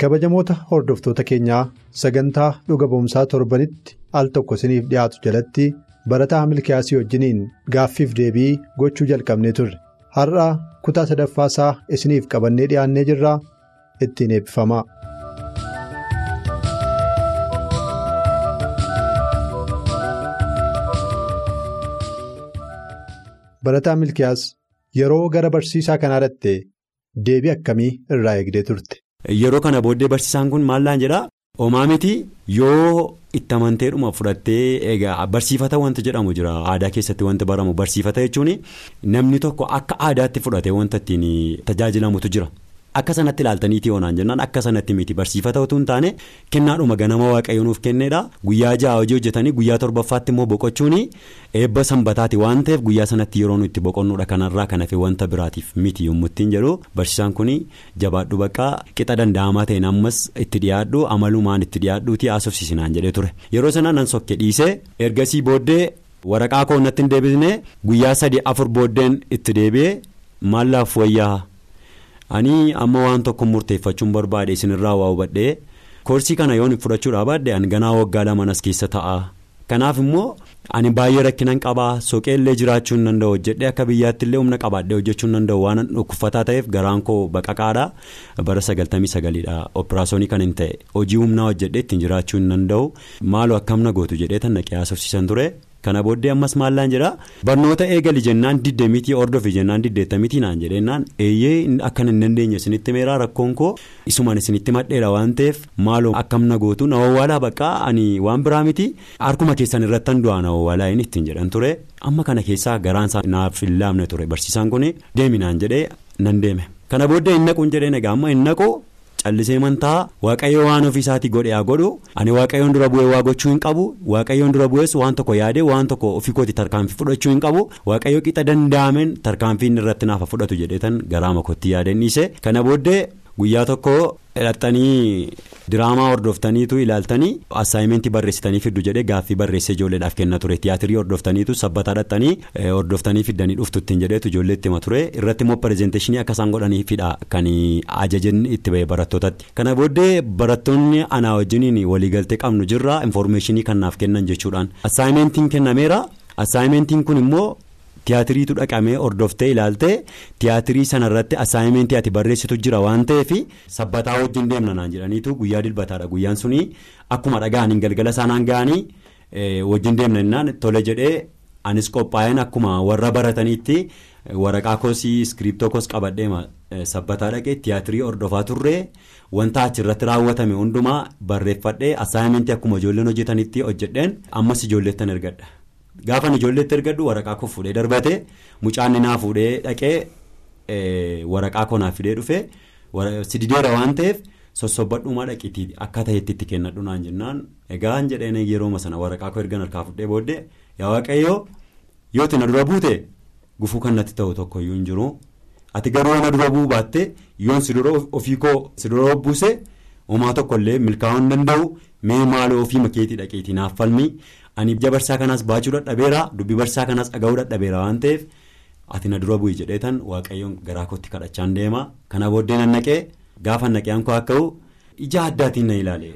Kabajamoota hordoftoota keenyaa sagantaa dhuga ba'umsaa torbanitti al tokko isiniif dhiyaatu jalatti barataa milkiyaasii wajjiniin gaaffiif deebii gochuu jalqabnee turre har'a kutaa sadaffaasaa isiniif qabannee dhiyaannee jirraa ittiin eebbifamaa. barataa milkiyaas yeroo gara barsiisaa kanaa dhatte deebii akkamii irraa eegdee turte. Yeroo kana booddee barsiisaan kun maallaan jedhaa? Homaa miti yoo itti amanteedhuma fudhattee egaa barsiifata wanti jedhamu jira. Aadaa keessatti wanti baramu barsiifata jechuun namni tokko akka aadaatti fudhatee wanta ittiin tajaajilamutu jira. Akka sanatti ilaaltaniitii oonaan jennaan akka sanatti miti. Barsiifata utuu hin taane kennaadhuma ganama waaqayyo nuuf kenneedha. Guyyaa ja'a hojii hojjetanii guyyaa torbaffaatti immoo boqochuun eebba sanbataati. Waan ta'eef guyyaa sanatti yeroo nuti boqonnuudha. Kanarraa kan hafe wanta biraatiif miti yommuu ittiin jedhu barsiisaan kun jabaadhu baqqaa qixa danda'amaa ta'een ammas itti dhiyaadhu amalumaan itti dhiyaadhuuti haasofsiisinaan jedhee ture. Yeroo sanaa nan sokke dhiisee ergasii booddee waraqaa koonnatti hin deebisne guyyaa sadii afur booddeen itti deebi'ee maallaaf wayyaa. Ani amma waan tokko murteeffachuun barbaade isinirraa waa hubadhee koorsii kana yoon fudhachuudhaa baadde ani ganaa waggaa lamanas keessa ta'a. Kanaaf immoo ani baay'ee rakkinan qabaa soqeellee jiraachuu hin danda'u hojjedhee akka biyyaatti illee humna qabaadhee hojjechuu hin danda'u waan dhukkufataa ta'eef garaan koo baqaqaadha. Bara sagaltamii sagaliidha operaasyoonii kan hin ta'e hojii humnaa hojjedhee ittiin jiraachuu hin danda'u. Maaloo akkamna gootu jedhee tan naqee haasofsiisan ture. Kana booddee ammas maallaan jedhaa? Barnoota eegali jennaan diddamiitii ordofi jennaan diddeettamiitii naan jedheenaan eeyyee akkan hin dandeenye isinitti meeraa rakkoon koo? Isumaan isinitti madheera waan ta'eef maaloo akkamna gootu? Na wawwaalaa baqqaa ani waan biraa miti harkuma keessan irrattan du'aa na wawwaalaa inni ittiin jedhan ture. Amma kana keessaa garaansaa naaf hin laafne ture. Barsiisaan kun deemi naan jedhee nan deeme. Kana booddee hin naquun jedheen egaa amma hin naqu. Callisee mantaa waaqayyo waan ofiisaatii godhe haa godhu. Ani waaqayyoon dura bu'ee waa gochuu hin qabu. Waaqayyoon dura bu'ees waan tokko yaadee waan tokko ofii kooti tarkaanfii fudhachuu hin qabu. Waaqayyo qixa danda'ameen tarkaanfii inni irratti naafa fudhatu jedheetan garaa makootti yaadeen dhiise kana booddee guyyaa tokko hidhattanii diraamaa hordoftaniitu ilaaltanii assaayimentii barreessitanii fiddu jedhee gaaffii barreessee ijoolleedhaaf kenna ture. Tiyaatirii hordoftaniitu sabbataa hidhattanii hordoftanii fiddanii dhuftu ittiin jedheetu ijoollee itti hima ture. Irratti immoo pirezenteeshinii akka isaan godhaniifidha kan ajajan itti ba'e barattootatti kana booddee barattoonni anaa wajjiniin waliigaltee qabnu jirra. Infoormeeshinii kanaaf kennan jechuudhaan. Assaayimentiin kennameera. Assaayimentiin kun immoo. Tiyaatiriitu dhaqamee hordoftee ilaaltee tiyaatirii sanarratti assaayimentii ati barreessitu jira waan ta'eef sabbataa wajjin deemna naan jedhaniitu guyyaa dilbataadha guyyaan sunii akkuma dhaga'aniin galgala isaanaan ga'anii wajjin deemna innaan tole jedhee anis qophaa'een akkuma warra barataniitti waraqaa koosii iskiriiptoo koos qabadheema sabbataa dhaqee tiyaatirii hordofaa turree wanta achirratti raawwatame hundumaa barreeffadhee assaayimentii akkuma ijoolleen hojjetanitti hojjedheen ammas ijoolleettan ergadha. Gaafan ijoolleetti ergadhu waraqaa koo fuudhee darbate mucaan naa fuudhee dhaqee waraqaa koo naaf fidee dhufe sidideera waan ta'eef sossobadhumaa dhaqiitii akka ta'etti itti kennadhu naan jennaan. Egaan jedheen yerooma sana waraqaa koo ergan harkaa fuudhee booddee yaa waaqayyoo yoo na dura buute gufuu kan natti ta'u tokkoyyuu hin jiru. Ati garuu na dura bu'uu baatte yoon si dura ofii koo si dura buuse homaa tokkollee milkaa'uu hin danda'u. Mee maaloo ofii makeetii dhaqeetii naaf falmi. Ani ija barsaa kanaas baachuu dadhabeera dubbii barsaa kanaas dhaga'uu dadhabeera waan ta'eef? Ati na dura bu'i jedheetan waaqayyoon garaa kootti kadhachaan deema. Kana booddee nan naqee gaafa naqee koo akka ija addaatiin na ilaale.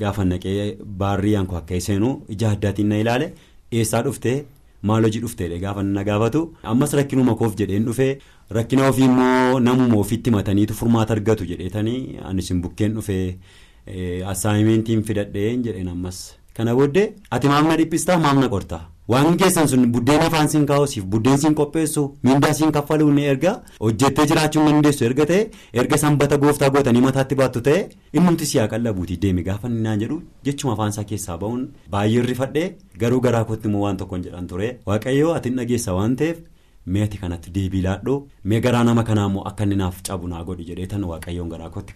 Gaafa naqee baarrii koo akka seenu ija addaatiin na ilaale. Eessaa dhuftee? Maal hojii dhufteedha gaafa na gaafatu. Ammas rakkinuma koof jedheen dhufee rakkina ofii immoo namuma ofiitti mataniitu furmaata argatu jedheetanii anis bukkeen dhufee assaayimentiin fidadheen jedheen ammas. Kana booddee ati maamna dhiphistaa maamna qortaa? Waan keessan sun buddeen afaan siin kaa'usiif buddeen siin qopheessu miindaa siin kaffaluu ni erga hojjettee jiraachuu ni dandeessu erga ta'e erga sanbata gooftaa gootanii mataatti baattu ta'e innumti siyaa qallabuuti deemi gaafa inni naan jedhu jechuma afaan isaa keessaa ba'uun baay'ee rifadhee garuu garaa kootti immoo waan tokkoon jedhan ture. Waaqayyoo ati dhageessa waan ta'eef meeti kanatti deebii laadhoo mee garaa nama kanaa immoo akka inni naaf cabu naa godhi jedheetan waaqayyoon garaa kootti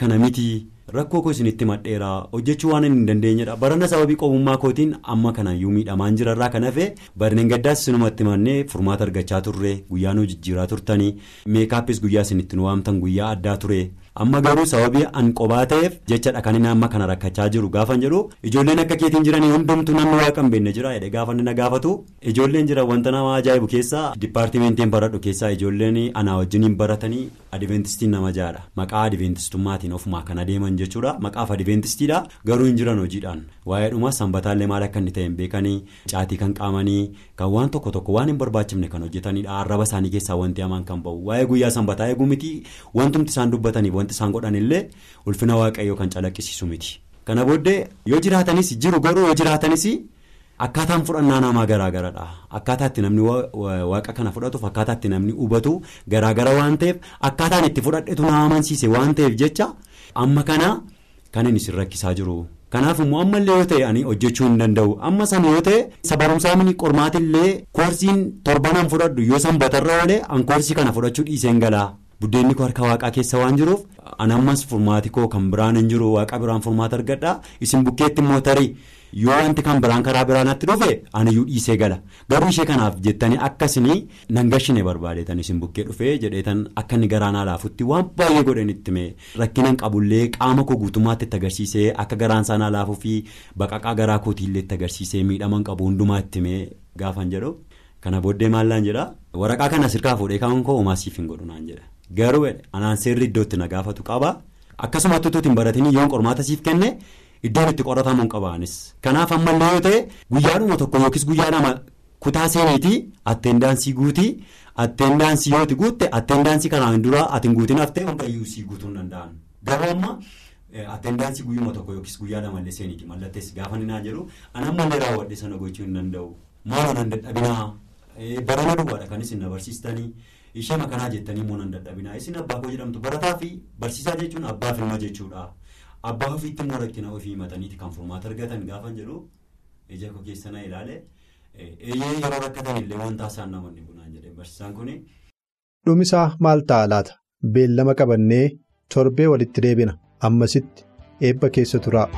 kana miti rakkoo koo isinitti madheeraa hojjechuu waan hin dandeenyedha barana sababii qobummaa kootiin amma kana iyyuu miidhamaan jirarraa kan hafe barneen gaddaas sinumatti mannee furmaata argachaa turre guyyaa nu jijjiiraa turtanii meekaappis guyyaa isinitti nu waamtan guyyaa addaa ture. Amma garuu sababii an qobaa ta'eef jechadha kan inni amma kana rakkachaa jiru gaafan jedhu ijoolleen akka keetiin jiranii hundumtu namni waaqa hin beekne jira gaafa inni na gaafatu. Ijoolleen jira wanta nama ajaa'ibu keessaa dipaartimentiin baradhu keessaa ijoolleen anaa wajjiniin baratanii adventistiin nama jaadha maqaa adventistummaatiin ofumaa kan adeeman jechuudha. Maqaaf adventistiidha. Garuu hin jiran hojiidhaan. Waa'ee dhuma sanbataallee maal akka inni ta'e hin beekanii caatii kan qaamanii kan waan tokko tokko waan hin barbaachifne kan hojjetanidha arraba isaanii keessaa wanti hamaan kan ba'u. Waa'ee guyyaa sanbataa eeguu miti wantumti isaan dubbataniif wanti isaan godhan illee ulfina waaqayyoo kan calaqqisiisu miti kana booddee yoo jiraatanis jiru garuu yoo jiraatanis akkaataan fudhannaa namaa garaagaradha akkaataa itti namni waaqa kana fudhatuuf akkaataa itti namni hubatu garaagara waan ta'eef akkaataan itti fudhadhetu nama amansiise waan ta'eef jecha amma kana kan inni rakkisaa jiru. kanaaf immoo ammallee yoo ta'e ani hojjechuu hin danda'u amma sana yoo ta'e sabarumsaa mini qormaatillee koorsiin torbanaan fudhadhu yoo sanbatarra oolee an koorsii kana fudhachuu dhiiseen galaa. Buddeenni koo harka waaqaa keessa waan jiruuf anammas furmaati koo kan biraan hin jiru waaqa biraan furmaata argadha. Isin bukkeetti immoo tarii yoo wanti kan biraan karaa biraanatti dhufe aniyyuu dhiisee gala. Garuu ishee kanaaf jettanii akkasinii nan gashine barbaadeetan isin bukkee dhufee jedheetan akka inni garaanaa laafutti waan baay'ee godhan itti mee rakkinan qabullee qaama koo guutummaatti itti agarsiisee akka garaan saanaa laafuu fi baqaqaa garaa kootiillee itti agarsiisee miidhaman qabu hundumaa itti mee gaafan jedhu. Kana booddee maallaan jedha? Waraqaa kana sirkaa fuudhee kaa'uun koo homaasiif hin godhu naan jedha. Garuu anaan seerri iddootti na gaafatu qaba akkasumatti utuu hin baratanii yoon qormaata siif kenne iddoon itti qoratamuun qabaanis. Kanaaf ammallee yoo ta'e guyyaadhuma tokko yookiis guyyaa lama kutaa seeniitii attendaansii guutii attendaansii yooti guutte attendaansii kanaan dura ati hin guutin haftee hundayyuu sii guutuu hin danda'an. Garuu amma attendaansii guyyuma tokko yookiis guyyaa lamallee seeniitii mallattees gaafa ni naan jedhu an ammallee raawwadhe sana gochuu hin danda'u. Maaloo nan dadhabinaa barana duwwaadha kan isin na barsiistanii. Ishee makanaa jettanii immoo nan dadhabinaa isin abbaa koo jedhamtu barataa fi barsiisaa jechuun abbaaf ilma jechuudha. Abbaa ofiitti immoo rakkina ofii himataniiti kan furmaata argatan gaafan jedhu. Ija koo keessa na ilaale. Eeyyee yeroo rakkatan illee wanta isaan namoonni bunaan jedhee barsiisaan kuni. dhumisaa maal ta'a laata? Beellama qabannee torbee walitti deebina. Ammasitti eebba keessa turaa.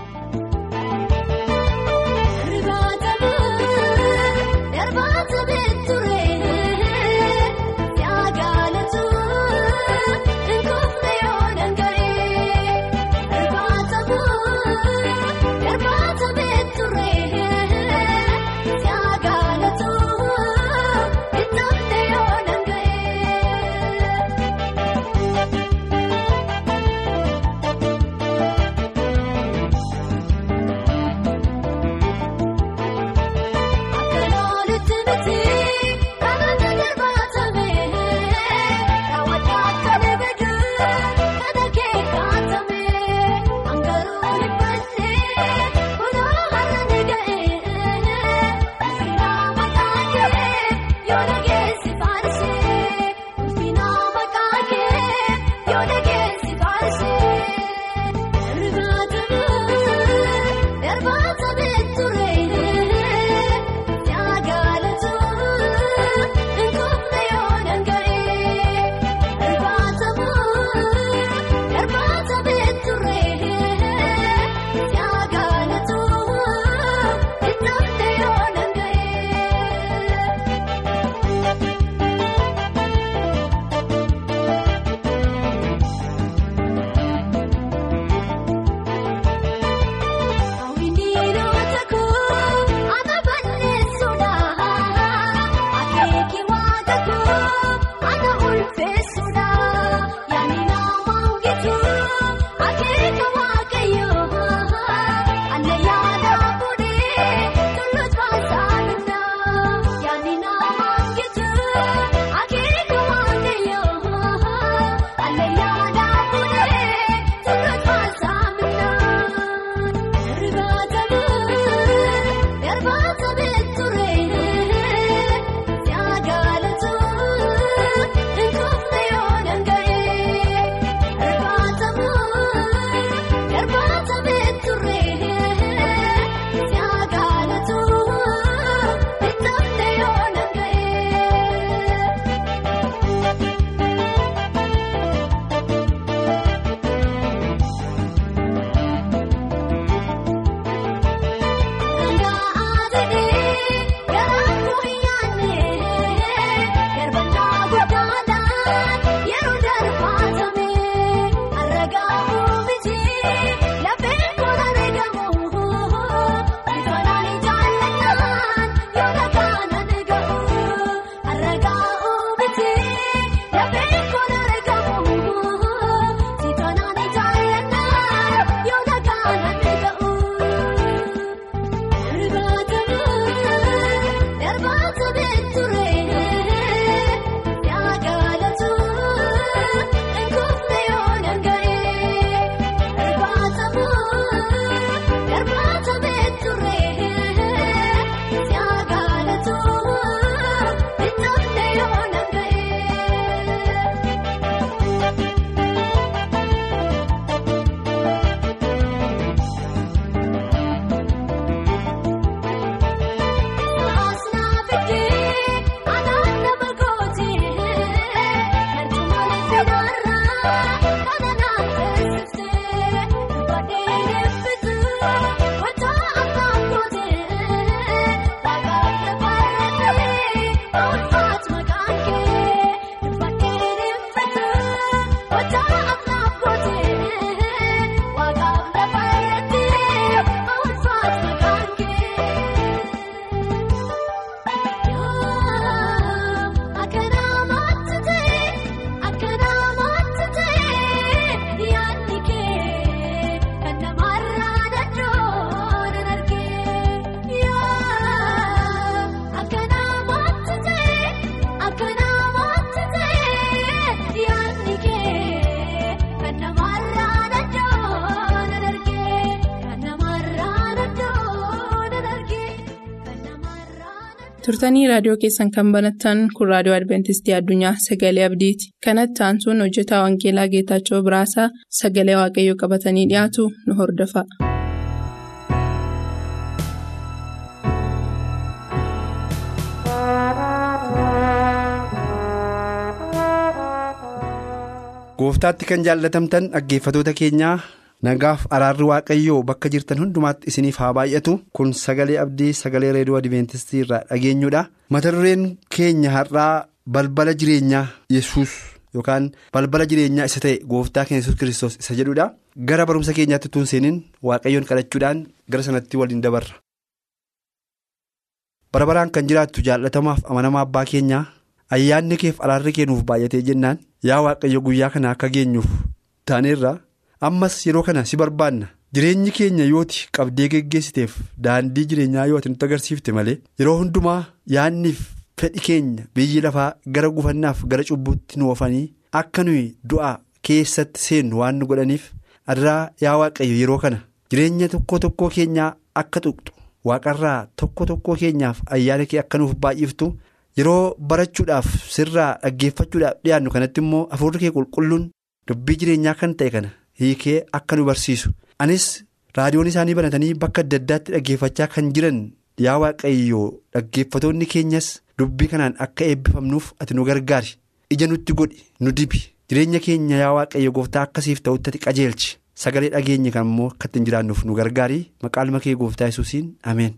Turtanii raadiyoo keessan kan banattan kun raadiyoo adventistii addunyaa sagalee abdiiti kanatti aansuun hojjetaa wangeelaa geetaachoo biraasaa sagalee waaqayyoo qabatanii dhiyaatu nu hordofa. gooftaatti kan jaallatamtan dhaggeeffatoota keenyaa nagaaf araarri waaqayyoo bakka jirtan hundumaatti isiniif haa baay'atu. Kun sagalee abdii sagalee reediyoo adventistii irraa dhageenyudha. Mata dureen keenya har'aa balbala jireenyaa yesus yookaan balbala jireenyaa isa ta'e gooftaa keenya yesus kiristoos isa jedhudha gara barumsa keenyaatti tun seeniin waaqayyoon kadhachuudhaan gara sanatti waliin dabarra. bara baraan kan jiraattu jaallatamaaf amanamaa abbaa keenyaa ayyaanni keef araarri keenuuf baay'atee jennaan. Yaa waaqayyo guyyaa kana akka geenyuuf taaneerra ammas yeroo kana si barbaanna jireenyi keenya yooti qabdee geggeessiteef daandii jireenyaa yooti nutti agarsiifte malee yeroo hundumaa yaanniif fedhi keenya biyyi lafaa gara gufannaaf gara cubbuutti nu oofanii akka nuyi du'a keessatti seennu waan nu godhaniif adaraa yaa waaqayyo yeroo kana jireenya tokko tokkoo keenyaa akka tuqxu waaqarraa tokko tokkoo keenyaaf ayyaana kee akka nuuf baay'iftu. yeroo barachuudhaaf sirraa dhaggeeffachuudhaaf dhiyaannu kanatti immoo hafuurri kee qulqulluun dubbii jireenyaa kan ta'e kana hiikee akka nu barsiisu. Anis raadiyoon isaanii banatanii bakka adda addaatti dhaggeeffachaa kan jiran yaa waaqayyoo dhaggeeffatoonni keenyas dubbii kanaan akka eebbifamnuuf ati nu gargaari. Ija nutti godhi nu dibi. Jireenya keenya yaa waaqayyo gooftaa akkasiif ta'utti ati qajeelchi. Sagalee dhageenye kan immoo akka ittiin jiraannuuf nu gargaari. Maqaan kee gooftaa yesuusiin ameen.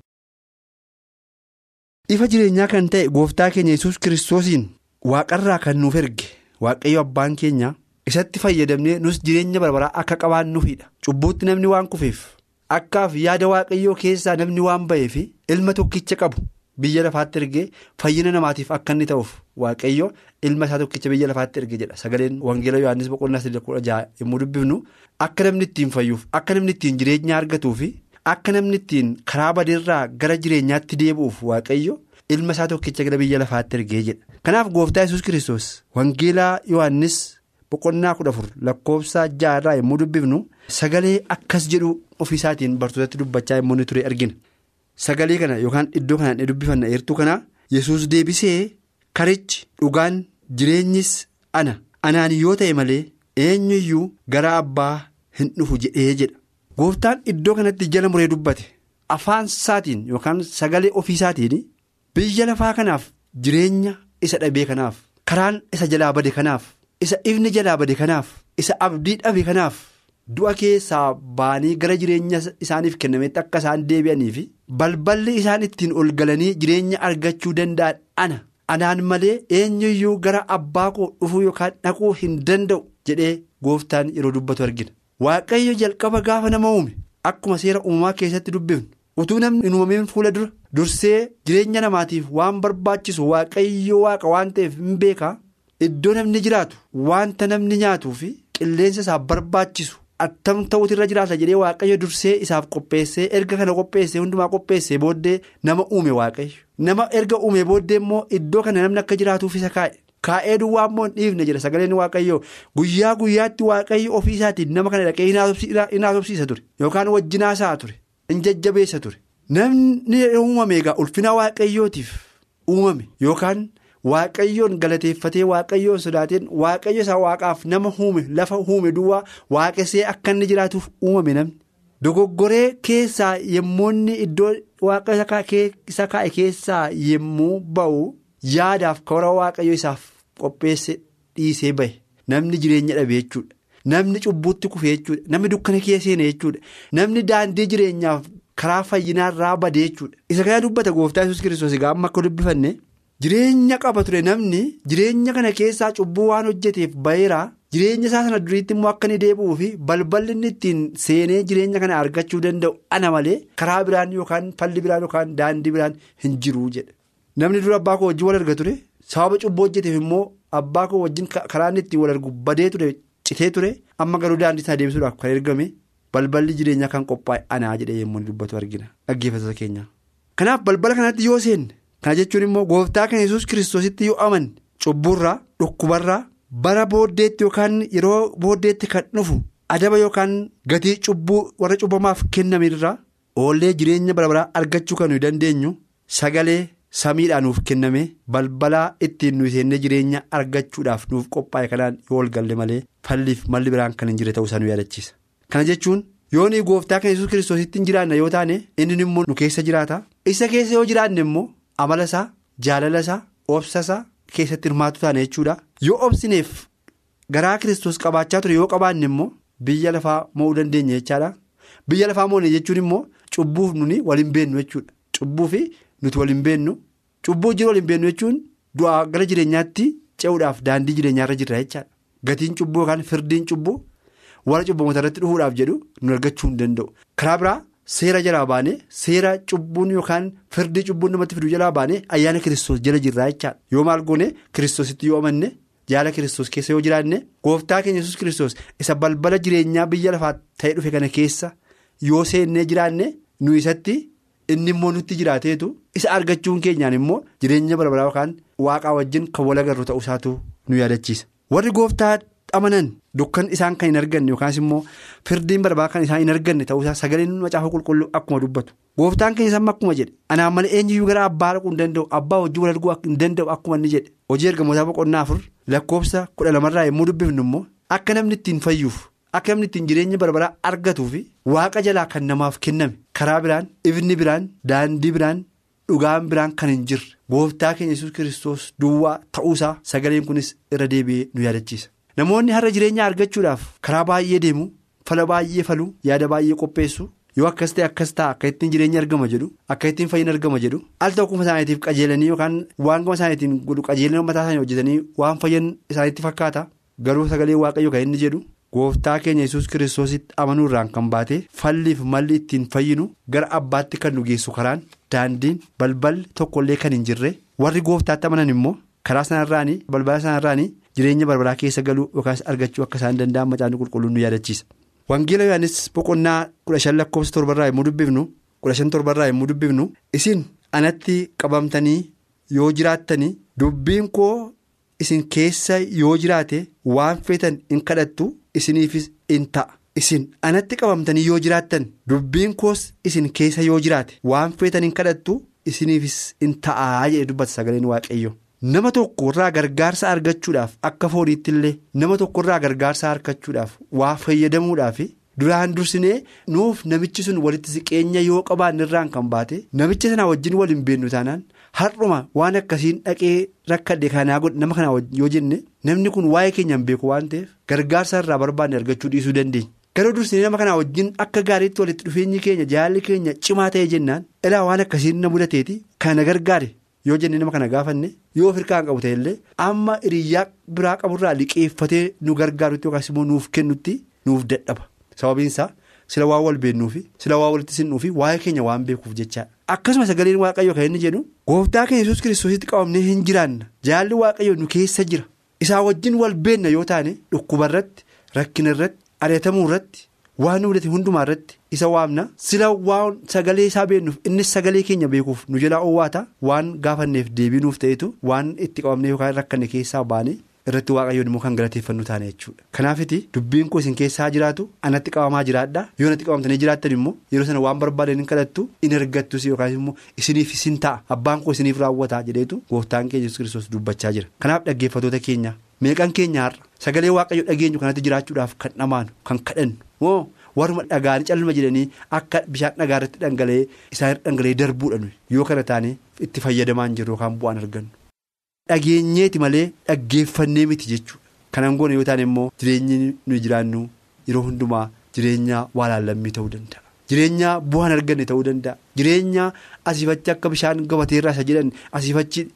ifa jireenyaa kan ta'e gooftaa keenya yesus kiristoosiin waaqarraa kan nuuf erge. Waaqayyo abbaan keenya isatti fayyadamnee nus jireenya barbaraa akka qabaannuufidha cubbuutti namni waan kufeef akkaaf yaada waaqayyoo keessaa namni waan ba'eef ilma tokkicha qabu biyya lafaatti ergee fayyina namaatiif akka inni ta'uuf waaqayyo ilma isaa tokkicha biyya lafaatti erge jedha sagaleen wangeela yohaannis boqonnaa sadii kudha jaha yommuu dubbifnu akka namni ittiin fayyuuf akka namni ittiin jireenya argatuufi. Akka namni ittiin karaa badeerraa gara jireenyaatti deebi'uuf waaqayyo ilma isaa tokkicha gara biyya lafaatti ergee jedha. Kanaaf gooftaa yesus kiristoos wangeelaa yohannis boqonnaa kudha afur lakkoofsa jaarraa yommuu dubbifnu sagalee akkas jedhu ofiisaatiin bartootatti dubbachaa yommuu ture argina. Sagalee kana yookaan iddoo kanaan dubbifanna eertuu kana yesus deebisee karichi dhugaan jireenyis ana anaan yoo ta'e malee eenyuyyuu gara abbaa hin dhufu jedhee jedha. Gooftaan iddoo kanatti jala muree dubbate afaan isaatiin yookaan sagalee ofiisaatiin biyya lafaa kanaaf jireenya isa dhabee kanaaf karaan isa jalaa bade kanaaf isa ifni jalaa bade kanaaf isa abdii dhabe kanaaf du'a keessaa baanii gara jireenya isaaniif kennametti akka isaan deebi'anii fi balballi isaan ittiin ol galanii jireenya argachuu danda'an ana anaan malee eenyuyyuu gara abbaa koo dhufuu yookaan dhaquu hin danda'u jedhee gooftaan yeroo dubbatu argina. Waaqayyo jalqaba gaafa nama uume akkuma seera uumamaa keessatti dubbifnu utuu namni hin uumamin fuula dura dursee jireenya namaatiif waan barbaachisu waaqayyo waaqa waan ta'eef hin beekaa iddoo namni jiraatu wanta namni nyaatuu fi qilleensa isaaf barbaachisu attam ta'utu irra jiraata jedhee waaqayyo dursee isaaf qopheessee erga kana qopheessee hundumaa qopheessee booddee nama uume waaqayyo. Nama erga uume booddee immoo iddoo kana namni akka jiraatuuf isa kaa'e. Kaa'ee duwwaa immoo hin dhiifne jedha sagaleen waaqayyoo guyyaa guyyaatti waaqayyo ofii isaatiin nama kana dhaqee hin haasofsiisa ture yookaan wajjinaa isaa ture hin jajjabeessa ture. Namni uumame egaa ulfina waaqayyootiif uumame yookaan waaqayyoon galateeffatee waaqayyoon sodaateen waaqayyo isaa waaqaaf nama uume lafa uume duwwaa waaqessee akka inni jiraatuuf uumame namni dogoggoree keessaa yemmoonni iddoo waaqa isa kaa'e keessaa yemmuu ba'u yaadaaf karaa waaqayyo isaaf. Qopheesse dhiisee bahe namni jireenya dhabe jechuudha. Namni cubbuutti kufe jechuudha. Namni dukkana keessa seene jechuudha. Namni daandii jireenyaaf karaa fayyinaarraa bade jechuudha. Isa kana dubbata gooftaa yesus kiristoos egaa amma akka dubbifanne jireenya qaba ture namni jireenya kana keessaa cubbuu waan hojjeteef baheera jireenya isaa sana duriitti immoo akka inni deebi'uu fi balballi inni ittiin seenee jireenya kana argachuu danda'u ana malee karaa biraan yookaan falli biraan yookaan daandii biraan hin jiruu jedha namni dura abbaa koo wajjin wal arga ture. sababa cubbuu hojjeteef immoo abbaa koo wajjin karaa inni ittiin wal argu badee ture citee ture amma garuu daandii isaa deebisuudhaaf kan ergame balballi jireenyaa kan qophaa'e anaa jedhee yommuu dubbatu argina dhaggeeffatoota keenya. kanaaf balbala kanatti yoo seenne kana jechuun immoo gooftaa kan yesus kiristoositti yoo amanne cubbuurraa dhukkubarraa bara booddeetti yookaan yeroo booddeetti kan dhufu adaba yookaan gatii cubbuu warra cubbamaaf kennamirraa oollee jireenya bara baraa argachuu kan nuyi dandeenyu sagalee. samiidhaan nuuf kenname balbalaa ittiin nuyi seennee jireenya argachuudhaaf nuuf qophaa'e kanaan yoo ol galle malee falliif malli biraan kan hin jirre ta'uusaa nu yaadachiisa. Kana jechuun yoo nuyi gooftaa kan yesus kiristoositti hin jiraanna yoo taane inni immoo nu keessa jiraata isa keessa yoo jiraanne immoo amala isaa jaalala isaa obsa isaa keessatti hirmaatu taane jechuudha. Yoo obsineef garaa kiristoos qabaachaa ture yoo qabaanne immoo biyya lafaa mo'uu dandeenya jechaadha. Biyya lafaa mo'une jechuun immoo cubbuuf nuni waliin beennu jechuudha. Cubbuu fi nuti waliin beennu cubbuu jiru waliin beennu jechuun du'aa gara jireenyaatti ce'uudhaaf daandii jireenyaarra jirra jechaadha. Gatiin cubbuu yookaan firdiin cubbuu. warra cubbamoota irratti dhufuudhaaf jedhu nu argachuu hin danda'u. Karaa biraa seera jalaa baane seera cubbuun yookaan firdii cubbuun namatti fiduu jalaa baane ayyaana kiristoos jala jirraa jechaadha yoo maal goone kiristoositti yoo amanne jaala kiristoos keessa yoo jiraanne gooftaa keenya yesus kiristoos isa balbala jireenyaa biyya lafaa ta'ee dhufe kana keessa yoo seennee jiraanne nu isatti inni immoo nutti jiraateetu isa argachuun keenyaan immoo jireenya bara baraa yookaan waaqaa wajjin kan wal agarru ta'uusaatu nu yaadachiisa warri gooftaa. Amanan dukkan isaan kan hin arganne yookaas immoo firdiin barbaa kan isaan hin arganne ta'uusaa sagaleen macaafa qulqulluu akkuma dubbatu. Gooftaan keenya samma akkuma jedhe anaan malee eenyuyyuu gara abbaa dhaquu hin danda'u abbaa hojii wal arguu hin danda'u akkuma inni jedhe. Hojii ergamootaa boqonnaa afur lakkoofsa kudha lamarraa yommuu dubbifnu immoo akka namni ittiin fayyuuf akka namni ittiin jireenya barbaraa argatuu fi waaqa jalaa kan namaaf kenname karaa biraan ifni biraan daandii biraan dhugaan biraan kan hin jirre. Gooftaa keenya yesus kiristoos duwwaa ta'uusaa sagaleen kunis irra deebi'ee nu yaadachiisa. Namoonni har'a jireenya argachuudhaaf karaa baay'ee deemu fala baay'ee falu yaada baay'ee qopheessu yoo akkas ta'e akkas ta'a akka ittiin jireenya argama jedhu akka ittiin fayyina argama jedhu al tokkuma isaaniitiif qajeelanii yookaan waan gama isaaniitiin godhu qajeelina mataa isaanii hojjetanii waan fayyan isaaniitti fakkaata garuu sagalee waaqayyo kan inni jedhu gooftaa keenya yesus kiristoositti amanuurraan kan baate falliif malli ittiin fayyinu gara abbaatti kan nu geessu karaan daandiin balballi tokkollee kan hin jirre warri gooftaatti amanan immoo karaa sanarraanii balbala sanarraanii. Jireenya barbaraa keessa galuu yookaas argachuu akka isaan danda'an macaafni qulqulluun nu yaadachiisa. Wangeela Yohaannis boqonnaa kudha shan lakkoofsa torbarraa yommuu dubbifnu kudha shan torbarraa yommuu dubbifnu isin anatti qabamtanii yoo jiraattanii dubbiin koo isin keessa yoo jiraate waan feetan in kadhattu isiniifis in ta'a. Isin anatti qabamtanii yoo jiraattan dubbiin koos isin keessa yoo jiraate waan feetan in kadhattu isiniifis in ta'aa jedhe dubbata sagaleen waaqayyo. Nama tokko irraa gargaarsa argachuudhaaf akka fooniitti illee nama tokko irraa gargaarsa argachuudhaaf waa fayyadamuudhaaf duraan dursinee nuuf namichi sun walitti siqeenya yoo qabaanne irraan kan baate namicha sanaa wajjin waliin beennu taanaan har'uma waan akkasiin dhaqee rakkadhe kanaa nama kanaa yoo jenne namni kun waa'ee keenyaan beeku waan ta'eef gargaarsa irraa barbaanne argachuu dhiisuu dandeenya. garuu dursinee nama kanaa wajjin akka gaariitti walitti dhufeenyi keenya jaalli keenya cimaa ta'e jennaan ilaa waan akkasiin na mudateeti kana gargaare. Yoo jenne nama kana gaafanne yoo of hirkaan qabu ta'ellee amma hiriyyaa biraa qaburraa liqeeffatee nu gargaarutti yookaas immoo nuuf kennutti nuuf dadhaba. Sababiin isaa sila waan wal beennuufi sila waan walitti sinnuufi waa'ee keenya waan beekuuf jechaadha akkasuma sagaleen waaqayyo kan inni jedhu gooftaa keenya yesus kiristoositti qabamnee hin jiraanna. Jaalli waaqayyo nu keessa jira. Isaa wajjin wal beenna yoo taane dhukkuba irratti rakkina irratti ari'atamuu irratti. Waan nu mudate hundumaa irratti isa waamna. Sila waan sagalee isaa beennuuf innis sagalee keenya beekuuf nu jalaa oowwaata waan gaafanneef deebii nuuf ta'etu waan itti qabamne yookaan rakkanne keessaa baane irratti waaqayyoon immoo kan galateeffannu taane jechuudha. kanaafiti dubbiin koo isin keessaa jiraatu anatti qabamaa jiraadha yoo natti qabamtanii jiraattan immoo yeroo sana waan barbaadan hin kadhattu in argattus yookaan immoo isiniif isin ta'a. Abbaan koo isiniif raawwata jedheetu gooftaan keenya yesus kiristoos dubbachaa jira. Kanaaf dhaggeeffatoota keenya meeqan keenya har'a sagalee waaqayyo dhageenyu kanatti jiraachuudhaaf kan dhamaanu kan kadhannu moo warruma dhagaanii calma jedhanii akka bishaan dhagaa irratti dhangala'ee isaan dhangala'ee darbuudhaan yoo kana taane itti fayyadamaa hin jirru yookaan bu'aan argannu. dhageenyeeti malee dhaggeeffannee miti jechuudha kanan goone yoo taane immoo jireenyi nuyi jiraannu yeroo hundumaa jireenya waa laallammii ta'uu danda'a. jireenya bu'aan arganne ta'uu danda'a jireenya asiifachi akka bishaan gabateerraa isa jedhan asiifachi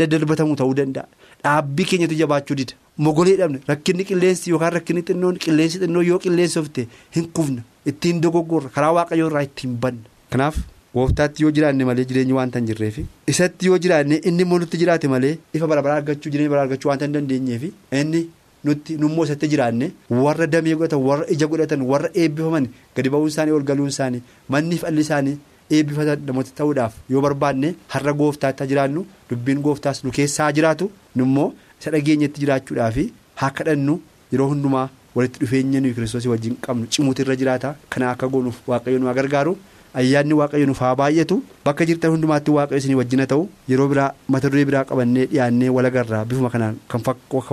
daddarbatamu ta'uu danda'a dhaabbii keenyatu jabaachuu dida mogolee dhabne rakkinni qilleensi yookaan rakkinni xinnoon qilleensi xinnoo yoo qilleensofte hin kufna ittiin dogoggorra karaa waaqayyoo irraa ittiin banna kanaaf gooftaatti yoo jiraanne malee jireenyi waanta hin jirreef isatti yoo jiraanne inni immoo nutti jiraate malee ifa barabaraa argachuu jireenya barabaraa argachuu waanta hin dandeenyeef inni nutti nummoo isatti jiraanne warra damee godhatan warra ija godhatan warra eebbifaman gadi ba'uun isaanii ol galuun isaanii manniif alli isaanii eebbifatan namoota ta'uudhaaf yoo barbaanne har'a gooftaatti jiraannu dubbiin gooftaas nu keessaa jiraatu nummoo isa dhageenyatti jiraachuudhaaf haa kadhannu yeroo hundumaa walitti dhufeenya nuyi kiristoosii wajjin qabnu cimuutu irra jiraata. Kana akka goonuuf waaqayyo nu gargaaru ayyaanni waaqayyo nuuf haa baay'atu bakka jirtan hundumaatti waaqayyo isinii wajjina ta'u yeroo biraa mata duree biraa qabannee dhiyaannee walagarraa bifuma kanaan kan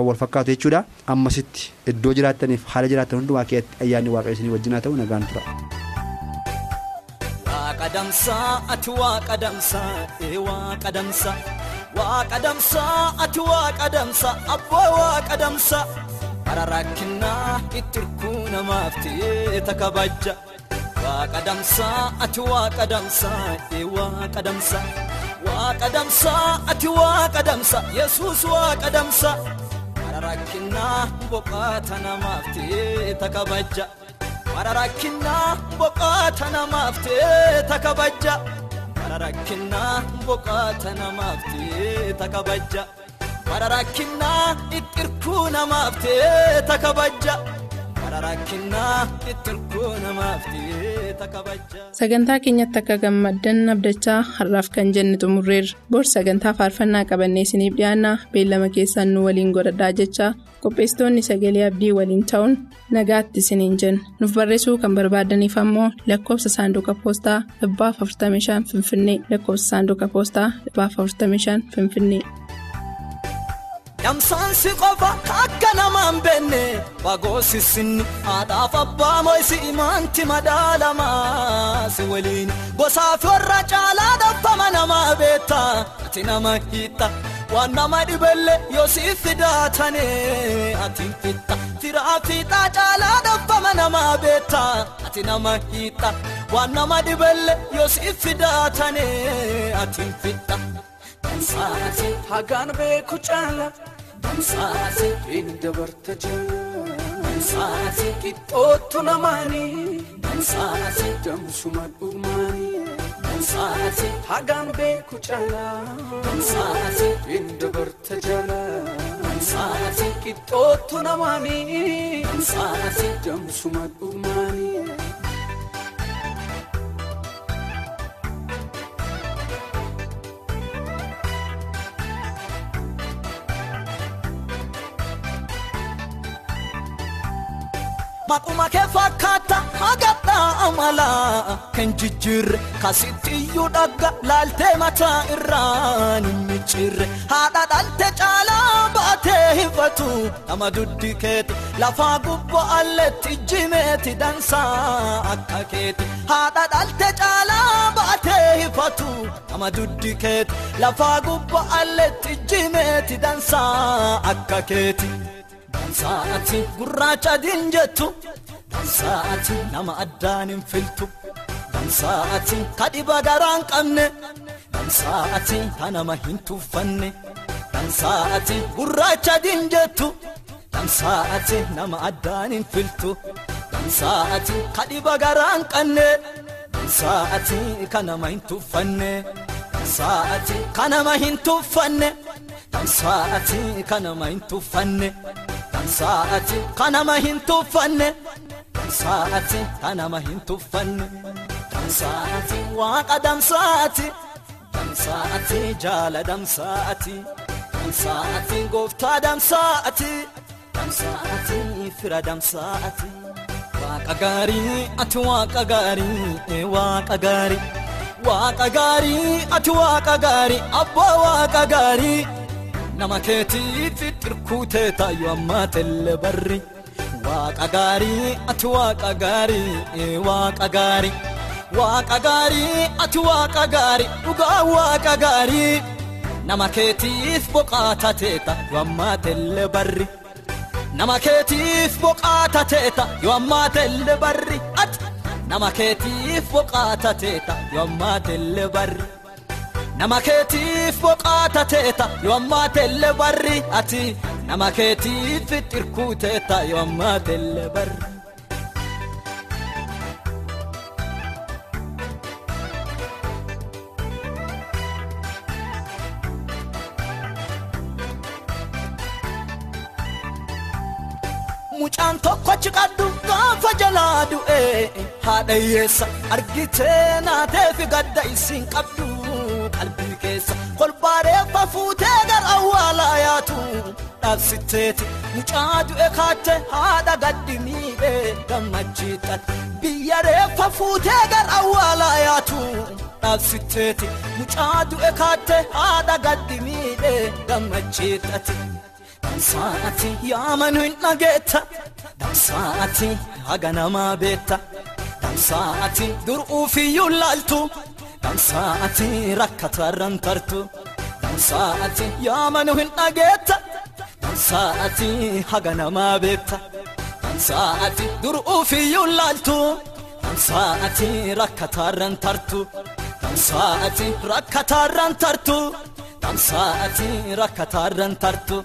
wal fakkaatu jechuudha. Ammasitti iddoo jiraattaniif haala jiraattan hundumaa keessatti ayyaanni waaqayyo isinii wajjina ta'u nagaan tura. Damsaa ati waaqa damsaa ee waaqa damsaa waaqa damsaa ati waaqa damsaa abbaa waaqa damsaa bara rakkinaa itti hirkuu namaaf ta'ee kabajja waaqa damsaa ati waaqa damsaa ee waaqa damsaa waaqa damsaa ati waaqa damsaa yesuus waaqa damsaa bara rakkinaa boqaata namaaf ta'ee kabajja. Bara rakkinaa boqaata namaaf ta'ee kabajja. Bara rakkinaa boqaata namaaf ta'ee kabajja. Bara rakkinaa ittirkuu namaaf ta'ee kabajja. Bara rakkinaa ittirkuu namaaf kabajja. Sagantaa keenyatti akka gammaddan abdachaa har'aaf kan jenne xumurreerra. Bor sagantaa faarfannaa qabannee isiniif dhiyaanna beellama keessaan nu waliin godhadhaa jechaa qopheessitoonni sagalee abdii waliin ta'uun nagaatti isiniin jenna. Nuuf barreessuu kan barbaadaniif ammoo lakkoofsa saanduqa poostaa 45 Finfinnee lakkoofsa saanduqa poostaa 45 Finfinnee. Damsaansi qofa akka namaan beenne fagoo sissinni haadhaaf abbaa moo'isi imaanti madaalamaa si waliin gosaaf warra caalaa dhabbama namaa beekta ati nama hiitta waan nama dhibelle yoo siif fidaatane ati fitta firaa fiixaa caalaa dhabbama namaa beekta ati nama hiitta waan nama dhibelle yoo siif fidaatane ati fitta. Hagaan beeku caala. Damsaati inni dabarta jala. Damsaati qixxootu namaani. Damsaati damsuma dhumaani. Damsaati hagaan beeku caala. Damsaati inni dabarta jala. Damsaati qixxootu namaani. Damsaati damsuma dhumaani. Maquma kee fakkaata hagadhaa amala. Kan jijjiirre kasittiyyuu dhagga laaltee mataa irraan hin micciirre haadha dhalte caalaa baatee hifatu nama duddi keeti lafaa gubbaa alleetti jimeeti dansaa akka keeti haadha dhalte caalaa baatee hifatu nama duddi keeti lafaa gubbaa alleetti jimeeti dansaa akka keeti. Dansaati gurraacha diin jettu. Dansaati nama addaan hin filtu. Dansaati kadhiba garaan qabne Dansaati nama hin tuffanne Dansaati gurraacha diin jettu. Dansaati nama addaan hin filtu. Dansaati kadhiba garaan qabne Dansaati nama hin tuffanne Dansaati nama hin tuffanne Dansaati nama hin tuffanne. Dansaati kanama hin tuffanne. Dansaati kanama hin tuffanne. Dansaati waaqa damsaati. Damsaati jaala damsaati. Damsaati gooftaa damsaati. Damsaati fira damsaati. Waaqa gaarii ati waaqa gaarii waaqa gaarii. Waaqa gaarii ati waaqa gaarii abbaa waaqa gaarii. Nama keetiif xirkuutee taayyo ammaa telle barri. Waaqa gaarii ati waaqa gaarii waaqa gaarii. Waaqa gaarii ati waaqa gaarii dhugaa waaqa gaarii. Nama keetiif boqaata teeta yoo ammaa telle barri. Nama keetiif boqaata teeta yoo ammaa telle barri. Ati nama keetiif boqaata teeta yoo ammaa telle barri. Nama keetiif boqaata teeta yoo ammaa telle barri ati nama keetiif xirkuu teeta yoo ammaa telle barri. Mucaan tokko ciqadhu gaafa jalaa du'ee haadha hiyyeessa argitee naateefi gadda isiin qabdu. Qalbii keessa kolbaa reeffa fuutee gara awwaalaa yaatu dhaabsitteeti mucaa du'e kaatte haadha gaddi miidhee gammachiidhaan biyya reeffa fuutee gara awwaalaa yaatu dhaabsitteeti mucaa du'e kaatte haadha gaddi miidhee gammachiidhate dansaati yaamanu hin dhageetta dansaati haga namaa beetta. Dansaati dur'uufiyyuu laaltu dansaati rakkatarran tartu dansaati yaamanu hin dhageetta. Dansaati haga namaa beetta dansaati dur'uufiyyuu laaltu dansaati rakkatarran tartu dansaati rakkatarran tartu dansaati rakkatarran tartu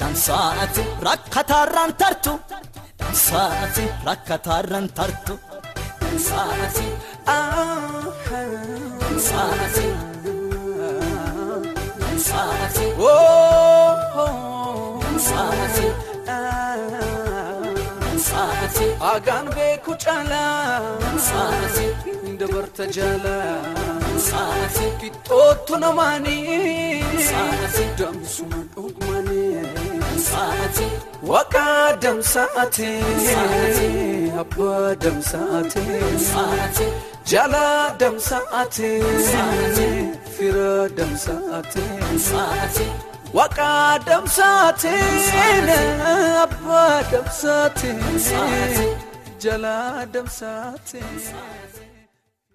dansaati rakkatarran tartu dansaati rakkatarran tartu dansaati dansaati dansaati dansaati dansaati Hagaan beeku caalaa dabarta jaalaa qixxootu namaanii damsuma dhugmanii dansaati waqaa damsaate Saati. abbaa damsaate jaalaa damsaate fira damsaate waqaa damsaate abbaa damsaate jaalaa damsaate.